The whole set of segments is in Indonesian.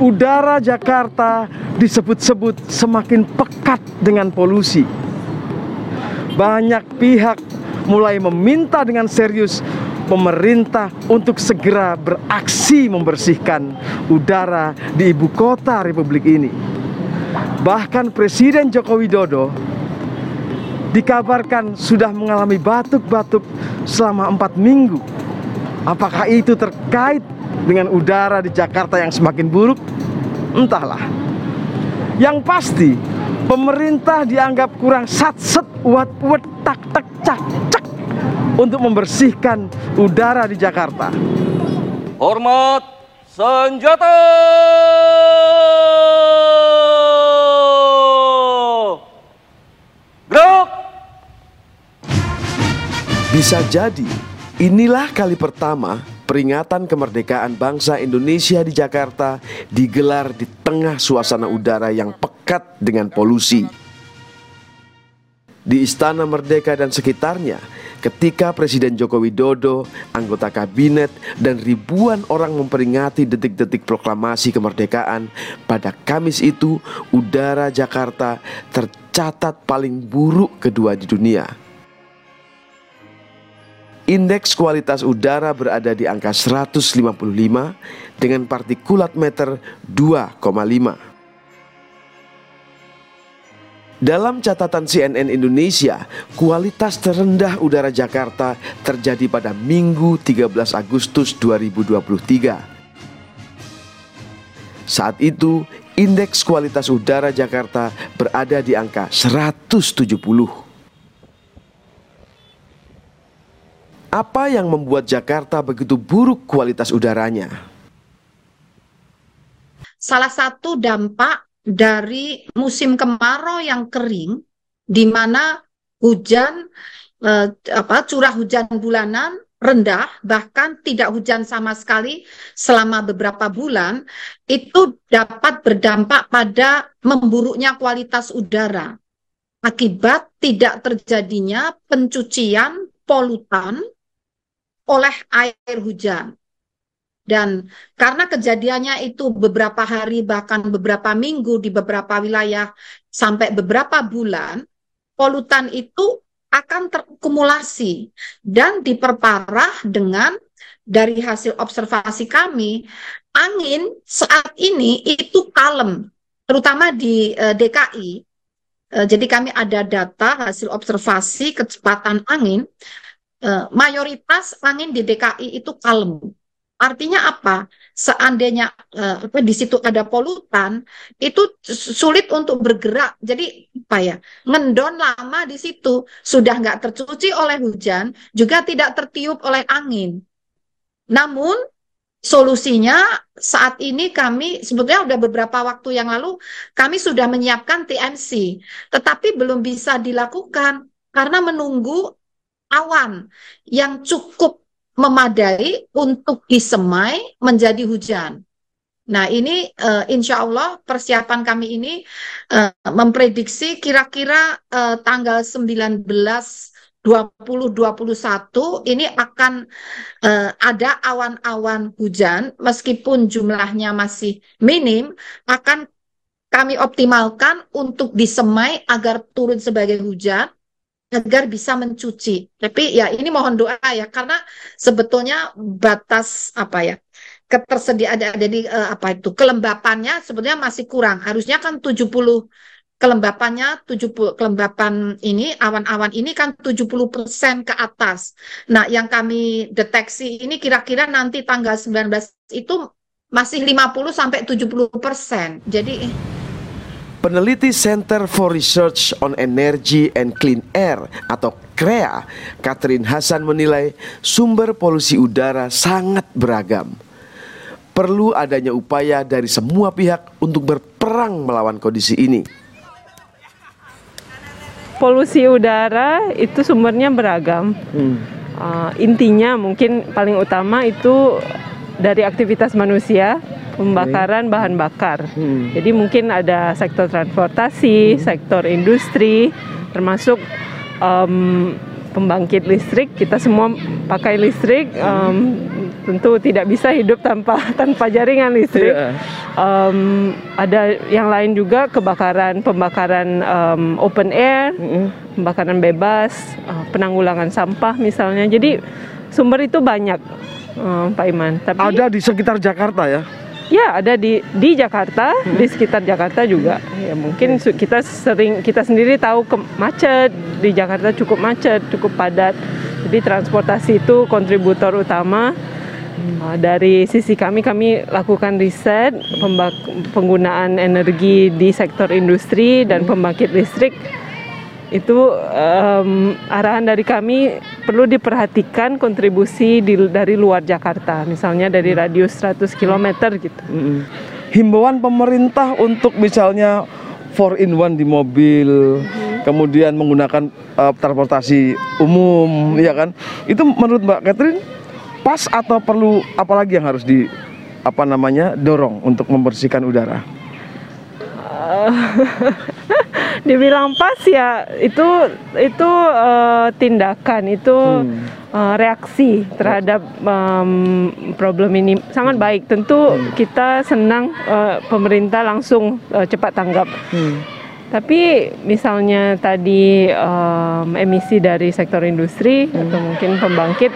udara Jakarta disebut-sebut semakin pekat dengan polusi. Banyak pihak mulai meminta dengan serius pemerintah untuk segera beraksi membersihkan udara di ibu kota Republik ini. Bahkan Presiden Joko Widodo dikabarkan sudah mengalami batuk-batuk selama empat minggu. Apakah itu terkait dengan udara di Jakarta yang semakin buruk? Entahlah. Yang pasti, pemerintah dianggap kurang sat-set, wat-wat, tak-tak, cak-cak untuk membersihkan udara di Jakarta. Hormat senjata! Gerak! Bisa jadi inilah kali pertama peringatan kemerdekaan bangsa Indonesia di Jakarta digelar di tengah suasana udara yang pekat dengan polusi. Di Istana Merdeka dan sekitarnya, ketika Presiden Joko Widodo, anggota kabinet, dan ribuan orang memperingati detik-detik proklamasi kemerdekaan, pada Kamis itu udara Jakarta tercatat paling buruk kedua di dunia. Indeks kualitas udara berada di angka 155 dengan partikulat meter 2,5. Dalam catatan CNN Indonesia, kualitas terendah udara Jakarta terjadi pada Minggu 13 Agustus 2023. Saat itu, indeks kualitas udara Jakarta berada di angka 170. Apa yang membuat Jakarta begitu buruk kualitas udaranya? Salah satu dampak dari musim kemarau yang kering, di mana hujan eh, apa curah hujan bulanan rendah, bahkan tidak hujan sama sekali selama beberapa bulan, itu dapat berdampak pada memburuknya kualitas udara akibat tidak terjadinya pencucian polutan oleh air hujan. Dan karena kejadiannya itu beberapa hari bahkan beberapa minggu di beberapa wilayah sampai beberapa bulan, polutan itu akan terkumulasi dan diperparah dengan dari hasil observasi kami, angin saat ini itu kalem, terutama di eh, DKI. Eh, jadi kami ada data hasil observasi kecepatan angin, uh, mayoritas angin di DKI itu kalem Artinya apa? Seandainya apa di situ ada polutan, itu sulit untuk bergerak. Jadi apa ya? Ngendon lama di situ sudah nggak tercuci oleh hujan, juga tidak tertiup oleh angin. Namun solusinya saat ini kami sebetulnya sudah beberapa waktu yang lalu kami sudah menyiapkan TMC, tetapi belum bisa dilakukan karena menunggu awan yang cukup memadai untuk disemai menjadi hujan. Nah, ini uh, insya Allah persiapan kami ini uh, memprediksi kira-kira uh, tanggal 19 2021 ini akan uh, ada awan-awan hujan meskipun jumlahnya masih minim akan kami optimalkan untuk disemai agar turun sebagai hujan agar bisa mencuci. Tapi ya ini mohon doa ya karena sebetulnya batas apa ya ketersediaan jadi uh, apa itu kelembapannya sebetulnya masih kurang. Harusnya kan 70 kelembapannya 70 kelembapan ini awan-awan ini kan 70% ke atas. Nah, yang kami deteksi ini kira-kira nanti tanggal 19 itu masih 50 sampai 70%. Jadi Peneliti Center for Research on Energy and Clean Air atau CREA, Catherine Hasan menilai sumber polusi udara sangat beragam. Perlu adanya upaya dari semua pihak untuk berperang melawan kondisi ini. Polusi udara itu sumbernya beragam. Hmm. Uh, intinya mungkin paling utama itu dari aktivitas manusia pembakaran bahan bakar. Hmm. Jadi mungkin ada sektor transportasi, hmm. sektor industri, termasuk um, pembangkit listrik. Kita semua pakai listrik. Um, tentu tidak bisa hidup tanpa tanpa jaringan listrik. Iya. Um, ada yang lain juga kebakaran, pembakaran um, open air, pembakaran bebas, uh, penanggulangan sampah misalnya. Jadi sumber itu banyak, um, Pak Iman. Tapi Ada di sekitar Jakarta ya. Ya, ada di di Jakarta, di sekitar Jakarta juga. Ya, mungkin su- kita sering kita sendiri tahu ke macet di Jakarta cukup macet, cukup padat. Jadi transportasi itu kontributor utama. Uh, Dari sisi kami, kami lakukan riset penggunaan energi di sektor industri dan pembangkit listrik. Itu em, arahan dari kami perlu diperhatikan kontribusi di- dari luar Jakarta, misalnya dari radius 100 km gitu. Himbauan pemerintah untuk misalnya 4 in 1 di mobil, kemudian menggunakan eh, transportasi umum, ya kan? Itu menurut Mbak Catherine pas atau perlu apalagi yang harus di apa namanya dorong untuk membersihkan udara? Dibilang pas ya itu itu eh, tindakan itu eh, reaksi terhadap em, problem ini sangat baik. Tentu kita senang eh, pemerintah langsung eh, cepat tanggap. Tapi misalnya tadi em, emisi dari sektor industri atau mungkin pembangkit,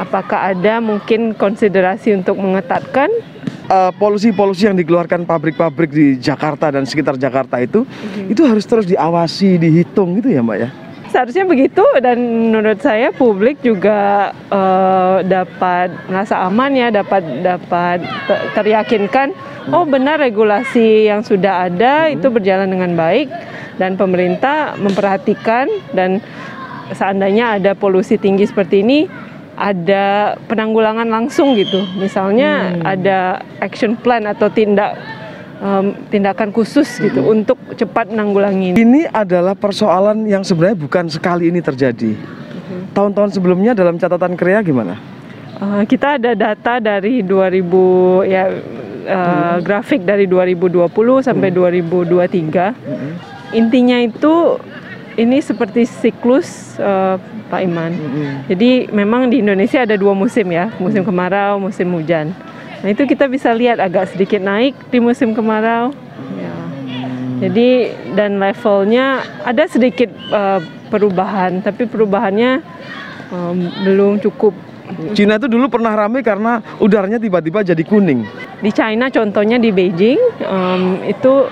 apakah ada mungkin konsiderasi untuk mengetatkan? Eh, polusi-polusi yang dikeluarkan pabrik-pabrik di Jakarta dan sekitar Jakarta itu itu harus terus diawasi, dihitung gitu ya, Mbak ya? Seharusnya begitu dan menurut saya publik juga eh, dapat merasa aman ya, dapat dapat te- teryakinkan oh benar regulasi yang sudah ada itu berjalan dengan baik dan pemerintah memperhatikan dan seandainya ada polusi tinggi seperti ini ada penanggulangan langsung gitu. Misalnya ada action plan atau tindak em, tindakan khusus gitu untuk cepat menanggulangi ini. Adalah persoalan yang sebenarnya bukan sekali ini terjadi. Tahun-tahun sebelumnya dalam catatan Krea gimana? Uh, kita ada data dari 2000 ya uh, grafik dari 2020 sampai 2023. Intinya itu ini seperti siklus uh, Pak Iman. Jadi memang di Indonesia ada dua musim ya, musim kemarau, musim hujan. Nah itu kita bisa lihat agak sedikit naik di musim kemarau. Ya. Jadi dan levelnya ada sedikit uh, perubahan, tapi perubahannya um, belum cukup Cina itu dulu pernah ramai karena udaranya tiba-tiba jadi kuning. Di China contohnya di Beijing em, itu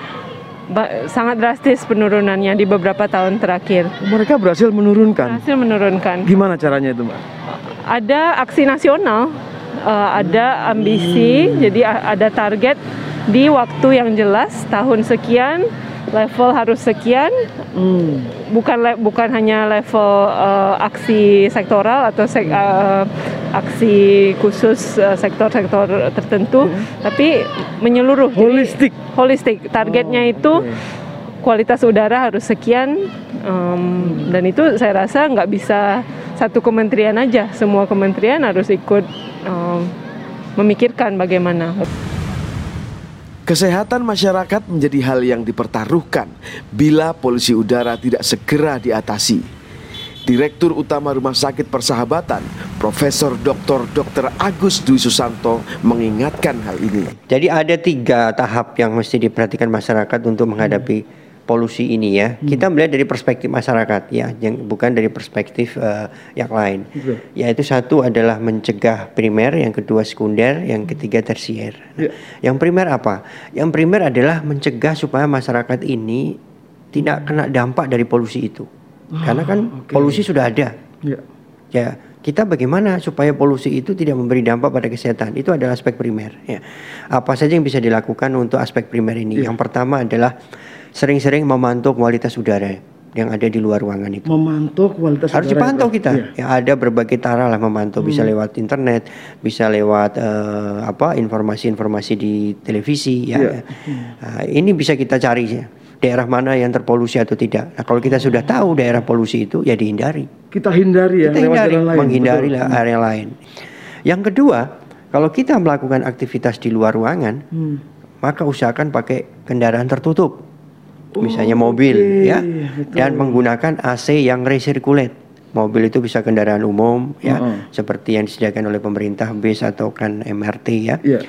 sangat drastis penurunannya di beberapa tahun terakhir. Mereka berhasil menurunkan. Berhasil menurunkan. Gimana caranya itu, Mbak? Ada aksi nasional, eh, ada ambisi, jadi a- ada target di waktu yang jelas tahun sekian level harus sekian bukan le- bukan hanya level eh, aksi sektoral atau sek- eh, aksi khusus eh, sektor-sektor tertentu tapi menyeluruh. Jadi, Holistik. holistik. Targetnya itu kualitas udara harus sekian em, dan itu saya rasa nggak bisa satu kementerian aja. Semua kementerian harus ikut em, memikirkan bagaimana. Kesehatan masyarakat menjadi hal yang dipertaruhkan bila polusi udara tidak segera diatasi. Direktur Utama Rumah Sakit Persahabatan, Profesor Dr. Dr. Agus Dwi Susanto mengingatkan hal ini. Jadi ada tiga tahap yang mesti diperhatikan masyarakat untuk menghadapi polusi ini ya. Kita melihat dari perspektif masyarakat ya, yang bukan dari perspektif eh, yang lain. Yaitu satu adalah mencegah primer, yang kedua sekunder, yang ketiga tersier. Nah, Yang primer apa? Yang primer adalah mencegah supaya masyarakat ini tidak kena dampak dari polusi itu. Karena kan polusi sudah ada. Ya. Ya, kita bagaimana supaya polusi itu tidak memberi dampak pada kesehatan? Itu adalah aspek primer. Ya. Apa saja yang bisa dilakukan untuk aspek primer ini? Yang pertama adalah sering-sering memantau kualitas udara yang ada di luar ruangan itu. Memantau kualitas Harus udara dipantau kita. Iya. Ya ada berbagai cara lah memantau. Bisa lewat internet, bisa lewat eh, apa informasi-informasi di televisi. Ya. Iya. Nah, ini bisa kita cari ya. Daerah mana yang terpolusi atau tidak. Nah, kalau kita sudah tahu daerah polusi itu, ya dihindari Kita hindari ya kita hindari jalan lain. menghindari betul. lah area lain. Yang kedua, kalau kita melakukan aktivitas di luar ruangan, Hmm. maka usahakan pakai kendaraan tertutup, misalnya mobil, oke, ya, betul. dan menggunakan AC yang recirculate. mobil itu bisa kendaraan umum ya, Heeh. seperti yang disediakan oleh pemerintah bis atau kan MRT ya. Iya.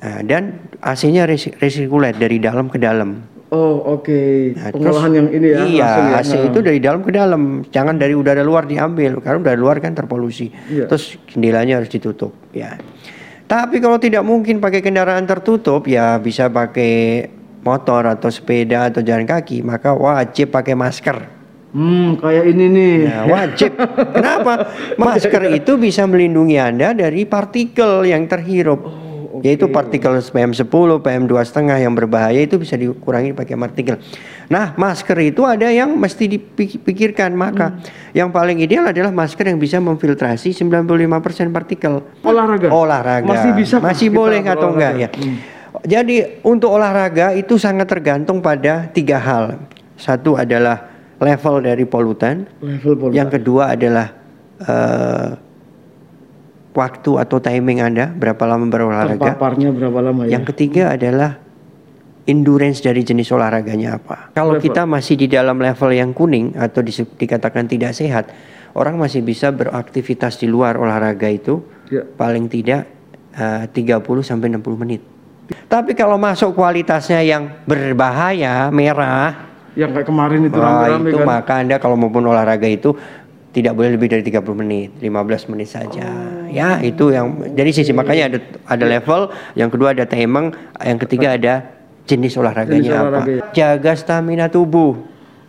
Nah, dan AC-nya resi- resirkulat dari dalam ke dalam. Oh, oke. Nah, Pengolahan terus- yang ini ya. Iya, ya. AC Nah. itu dari dalam ke dalam, jangan dari udara luar diambil karena udara luar kan terpolusi. Iya. Terus jendelanya harus ditutup, ya. Tapi kalau tidak mungkin pakai kendaraan tertutup, ya bisa pakai motor atau sepeda atau jalan kaki, maka wajib pakai masker. Hmm, kayak ini nih. Nah, wajib. Kenapa? Masker itu bisa melindungi Anda dari partikel yang terhirup. Yaitu partikel PM10, PM2,5 yang berbahaya itu bisa dikurangi pakai partikel. Nah, masker itu ada yang mesti dipikirkan. Maka yang paling ideal adalah masker yang bisa memfiltrasi 95% partikel. Olahraga. Olahraga. Masih bisa Masih boleh atau enggak ya? Jadi untuk olahraga itu sangat tergantung pada tiga hal. Satu adalah level dari polutan. Level polutan. Yang kedua adalah eh, waktu atau timing Anda berapa lama berolahraga. Terpaparnya berapa lama ya? Yang ketiga adalah endurance dari jenis olahraganya apa. Kalau Level. kita masih di dalam level yang kuning atau dise- dikatakan tidak sehat, orang masih bisa beraktivitas di luar olahraga itu Ya. paling tidak eh, 30 sampai 60 menit. Tapi kalau masuk kualitasnya yang berbahaya, merah, Yang kayak kemarin itu rame-rame itu kan. maka Anda kalau maupun olahraga itu tidak boleh lebih dari 30 menit, 15 menit saja. Oh. Ya, itu yang jadi sisi makanya ada ada level, yang kedua ada timing, yang ketiga ada jenis olahraganya Jenis apa. olahraga. Jaga stamina tubuh.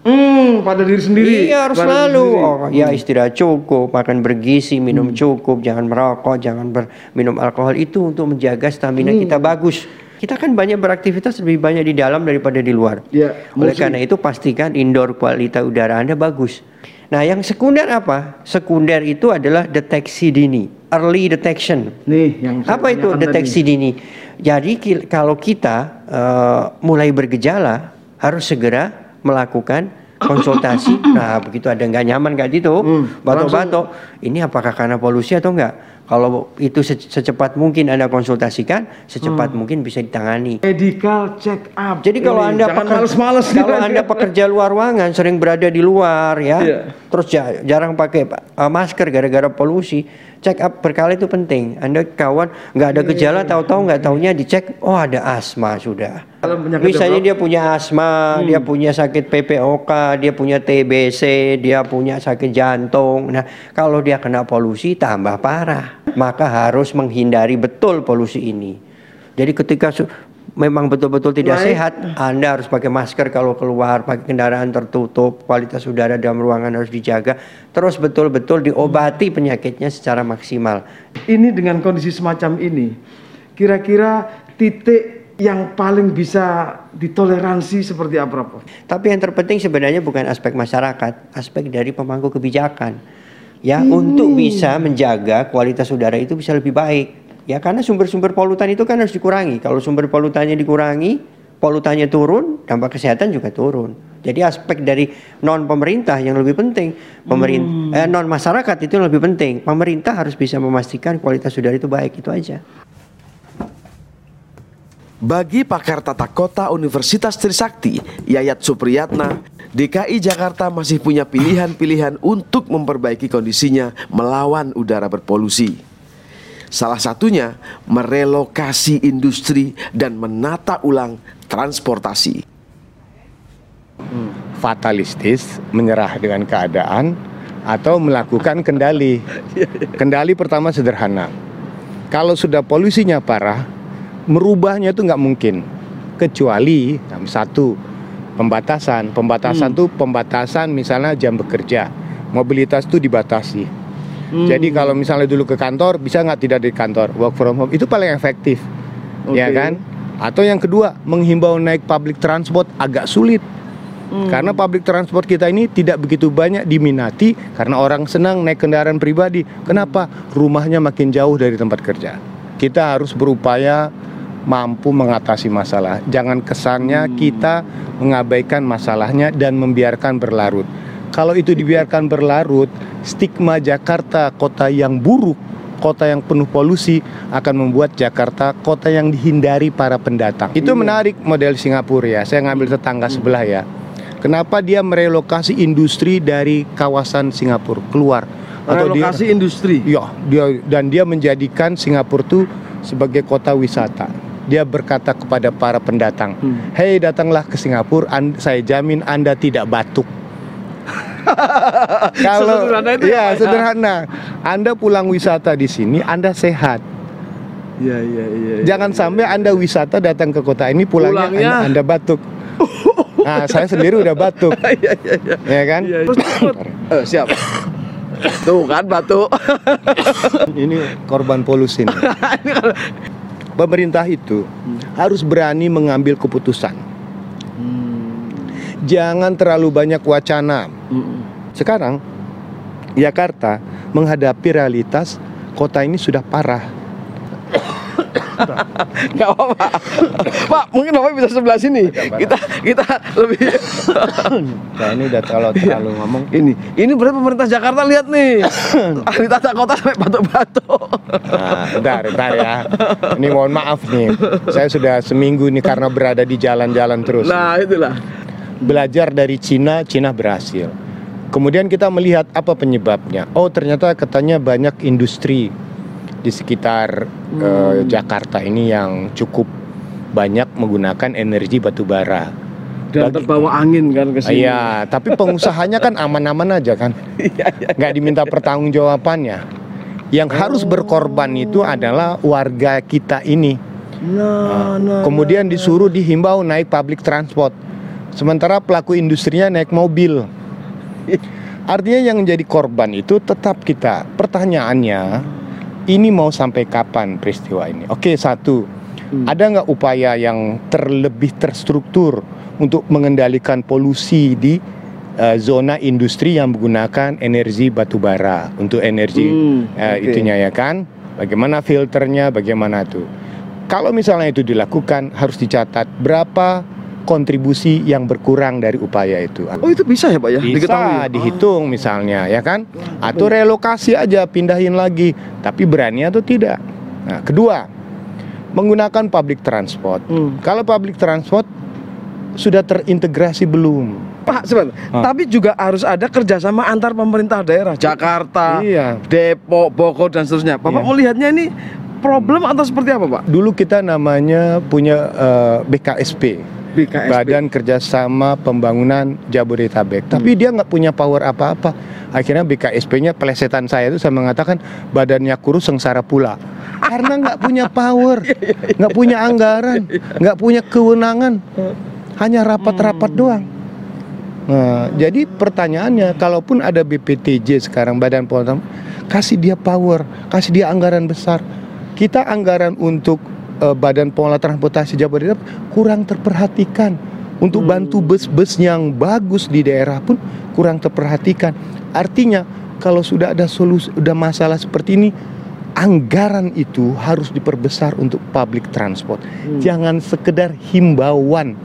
Hmm, pada diri sendiri. Iya harus Pada selalu. Oh, ya istirahat cukup, makan bergizi, minum cukup, jangan merokok, jangan ber- minum alkohol itu untuk menjaga stamina kita bagus. Kita kan banyak beraktivitas lebih banyak di dalam daripada di luar. Ya, Oleh karena itu pastikan indoor kualitas udara Anda bagus. Nah, yang sekunder apa? Sekunder itu adalah deteksi dini, early detection. Nih, yang Apa itu deteksi tadi. dini? Jadi kalau kita eh, mulai bergejala harus segera melakukan konsultasi. nah begitu ada nggak nyaman kayak gitu, Hmm, batuk-batuk, ini apakah karena polusi atau enggak? Kalau itu se- secepat mungkin anda konsultasikan, secepat Hmm. mungkin bisa ditangani. Medical check up. Jadi kalau anda jangan peker- males-males kalau anda pekerja luar ruangan sering berada di luar ya, Iya. terus ja- jarang pakai uh, masker gara-gara polusi, check up berkali itu penting. Anda kawan nggak ada gejala, tahu-tahu nggak taunya dicek, oh ada asma sudah. Kalau Misalnya dia punya asma, dia punya sakit PPOK, dia punya TBC, dia punya sakit jantung. Nah, kalau dia kena polusi tambah parah. Maka harus menghindari betul polusi ini. Jadi ketika memang betul-betul tidak Baik. sehat, Anda harus pakai masker kalau keluar, pakai kendaraan tertutup, kualitas udara dalam ruangan harus dijaga, terus betul-betul diobati penyakitnya secara maksimal. Ini dengan kondisi semacam ini, kira-kira titik yang paling bisa ditoleransi seperti apa, Prof? Tapi yang terpenting sebenarnya bukan aspek masyarakat, aspek dari pemangku kebijakan. Ya, untuk bisa menjaga kualitas udara itu bisa lebih baik. Ya, karena sumber-sumber polutan itu kan harus dikurangi. Kalau sumber polutannya dikurangi, polutannya turun, dampak kesehatan juga turun. Jadi aspek dari non pemerintah yang lebih penting, pemerintah non masyarakat itu yang lebih penting. Pemerintah harus bisa memastikan kualitas udara itu baik itu aja. Bagi pakar tata kota Universitas Trisakti, Yayat Supriyatna, DKI Jakarta masih punya pilihan-pilihan untuk memperbaiki kondisinya melawan udara berpolusi. Salah satunya merelokasi industri dan menata ulang transportasi. fatalistis, menyerah dengan keadaan, atau melakukan kendali. Kendali pertama sederhana. Kalau sudah polusinya parah, merubahnya itu nggak mungkin. Kecuali satu pembatasan. Pembatasan tuh pembatasan misalnya jam bekerja, mobilitas itu dibatasi. Jadi kalau misalnya dulu ke kantor bisa nggak tidak di kantor work from home itu paling efektif, ya Oke. kan? Atau yang kedua menghimbau naik public transport agak sulit. Karena public transport kita ini tidak begitu banyak diminati karena orang senang naik kendaraan pribadi. Kenapa? Rumahnya makin jauh dari tempat kerja. Kita harus berupaya mampu mengatasi masalah. Jangan kesannya kita mengabaikan masalahnya dan membiarkan berlarut. Kalau itu dibiarkan berlarut, stigma Jakarta kota yang buruk, kota yang penuh polusi akan membuat Jakarta kota yang dihindari para pendatang. Itu menarik model Singapura ya. Saya ngambil tetangga sebelah ya. Kenapa dia merelokasi industri dari kawasan Singapura keluar? Relokasi dia, industri. Ya, dia dan dia menjadikan Singapura itu sebagai kota wisata. Dia berkata kepada para pendatang, Hmm. "Hei, datanglah ke Singapura, saya jamin Anda tidak batuk." Kalau Sesederhana itu ya, ya ya? sederhana, Anda pulang wisata di sini, Anda sehat. Iya, iya, iya. Jangan sampai Anda wisata datang ke kota ini pulangnya, Pulangnya. Anda, anda batuk. Nah, saya sendiri udah batuk. Iya, iya, iya. ya kan? Iya, terus takut. Eh, siap. Tuh kan batu. Ini korban polusi. nih. Pemerintah itu harus berani mengambil keputusan. Jangan terlalu banyak wacana. Sekarang Jakarta menghadapi realitas kota ini sudah parah. Gak apa-apa. Pak, mungkin Bapak bisa sebelah sini. Kita kita lebih Nah, ini udah kalau terlalu ngomong. ini. Ini berarti pemerintah Jakarta lihat nih. Ahli tata kota sampai batuk-batuk. Nah, bentar, bentar ya. Ini mohon maaf nih. Saya sudah seminggu ini karena berada di jalan-jalan terus. Nah, itulah. Belajar dari Cina, Cina berhasil. Kemudian kita melihat apa penyebabnya. Oh, ternyata katanya banyak industri di sekitar eh, Jakarta ini yang cukup banyak menggunakan energi batu bara. Dan Bagi- terbawa angin kan ke sini. Iya, tapi pengusahanya kan aman-aman aja kan. Nggak diminta pertanggungjawabannya. Yang harus berkorban itu adalah warga kita ini. Nah, nah, Kemudian disuruh dihimbau naik public transport. Sementara pelaku industrinya naik mobil. Artinya yang menjadi korban itu tetap kita. Pertanyaannya, ini mau sampai kapan peristiwa ini? Oke, satu. Hmm. Ada nggak upaya yang terlebih terstruktur untuk mengendalikan polusi di eh, zona industri yang menggunakan energi batu bara untuk energi Hmm, eh, oke. itunya ya kan? Bagaimana filternya, bagaimana tuh? Kalau misalnya itu dilakukan harus dicatat berapa kontribusi yang berkurang dari upaya itu. Oh, itu bisa ya, Pak ya? Bisa Diketahui ya? dihitung misalnya ya kan? Atau relokasi aja pindahin lagi, tapi berani atau tidak. Nah, kedua, menggunakan public transport. Hmm. Kalau public transport sudah terintegrasi belum? Pak, sebentar. Ah. Tapi juga harus ada kerjasama antar pemerintah daerah, Jakarta, Iya. Depok, Bogor dan seterusnya. Bapak Iya. melihatnya ini problem atau seperti apa, Pak? Dulu kita namanya punya eh, BKSP. BKSP. Badan Kerjasama Pembangunan Jabodetabek. Tapi dia nggak punya power apa-apa. Akhirnya BKSP-nya pelesetan saya itu saya mengatakan badannya kurus sengsara pula. Karena nggak punya power, nggak punya anggaran, nggak punya kewenangan, hanya rapat-rapat doang. Nah, jadi pertanyaannya, kalaupun ada BPTJ sekarang Badan Pengelola kasih dia power, kasih dia anggaran besar. Kita anggaran untuk eh, Badan Pengelola Transportasi Jabodetabek kurang terperhatikan. Untuk bantu bus-bus yang bagus di daerah pun kurang terperhatikan. Artinya kalau sudah ada solusi, udah masalah seperti ini, anggaran itu harus diperbesar untuk public transport. Jangan sekedar himbauan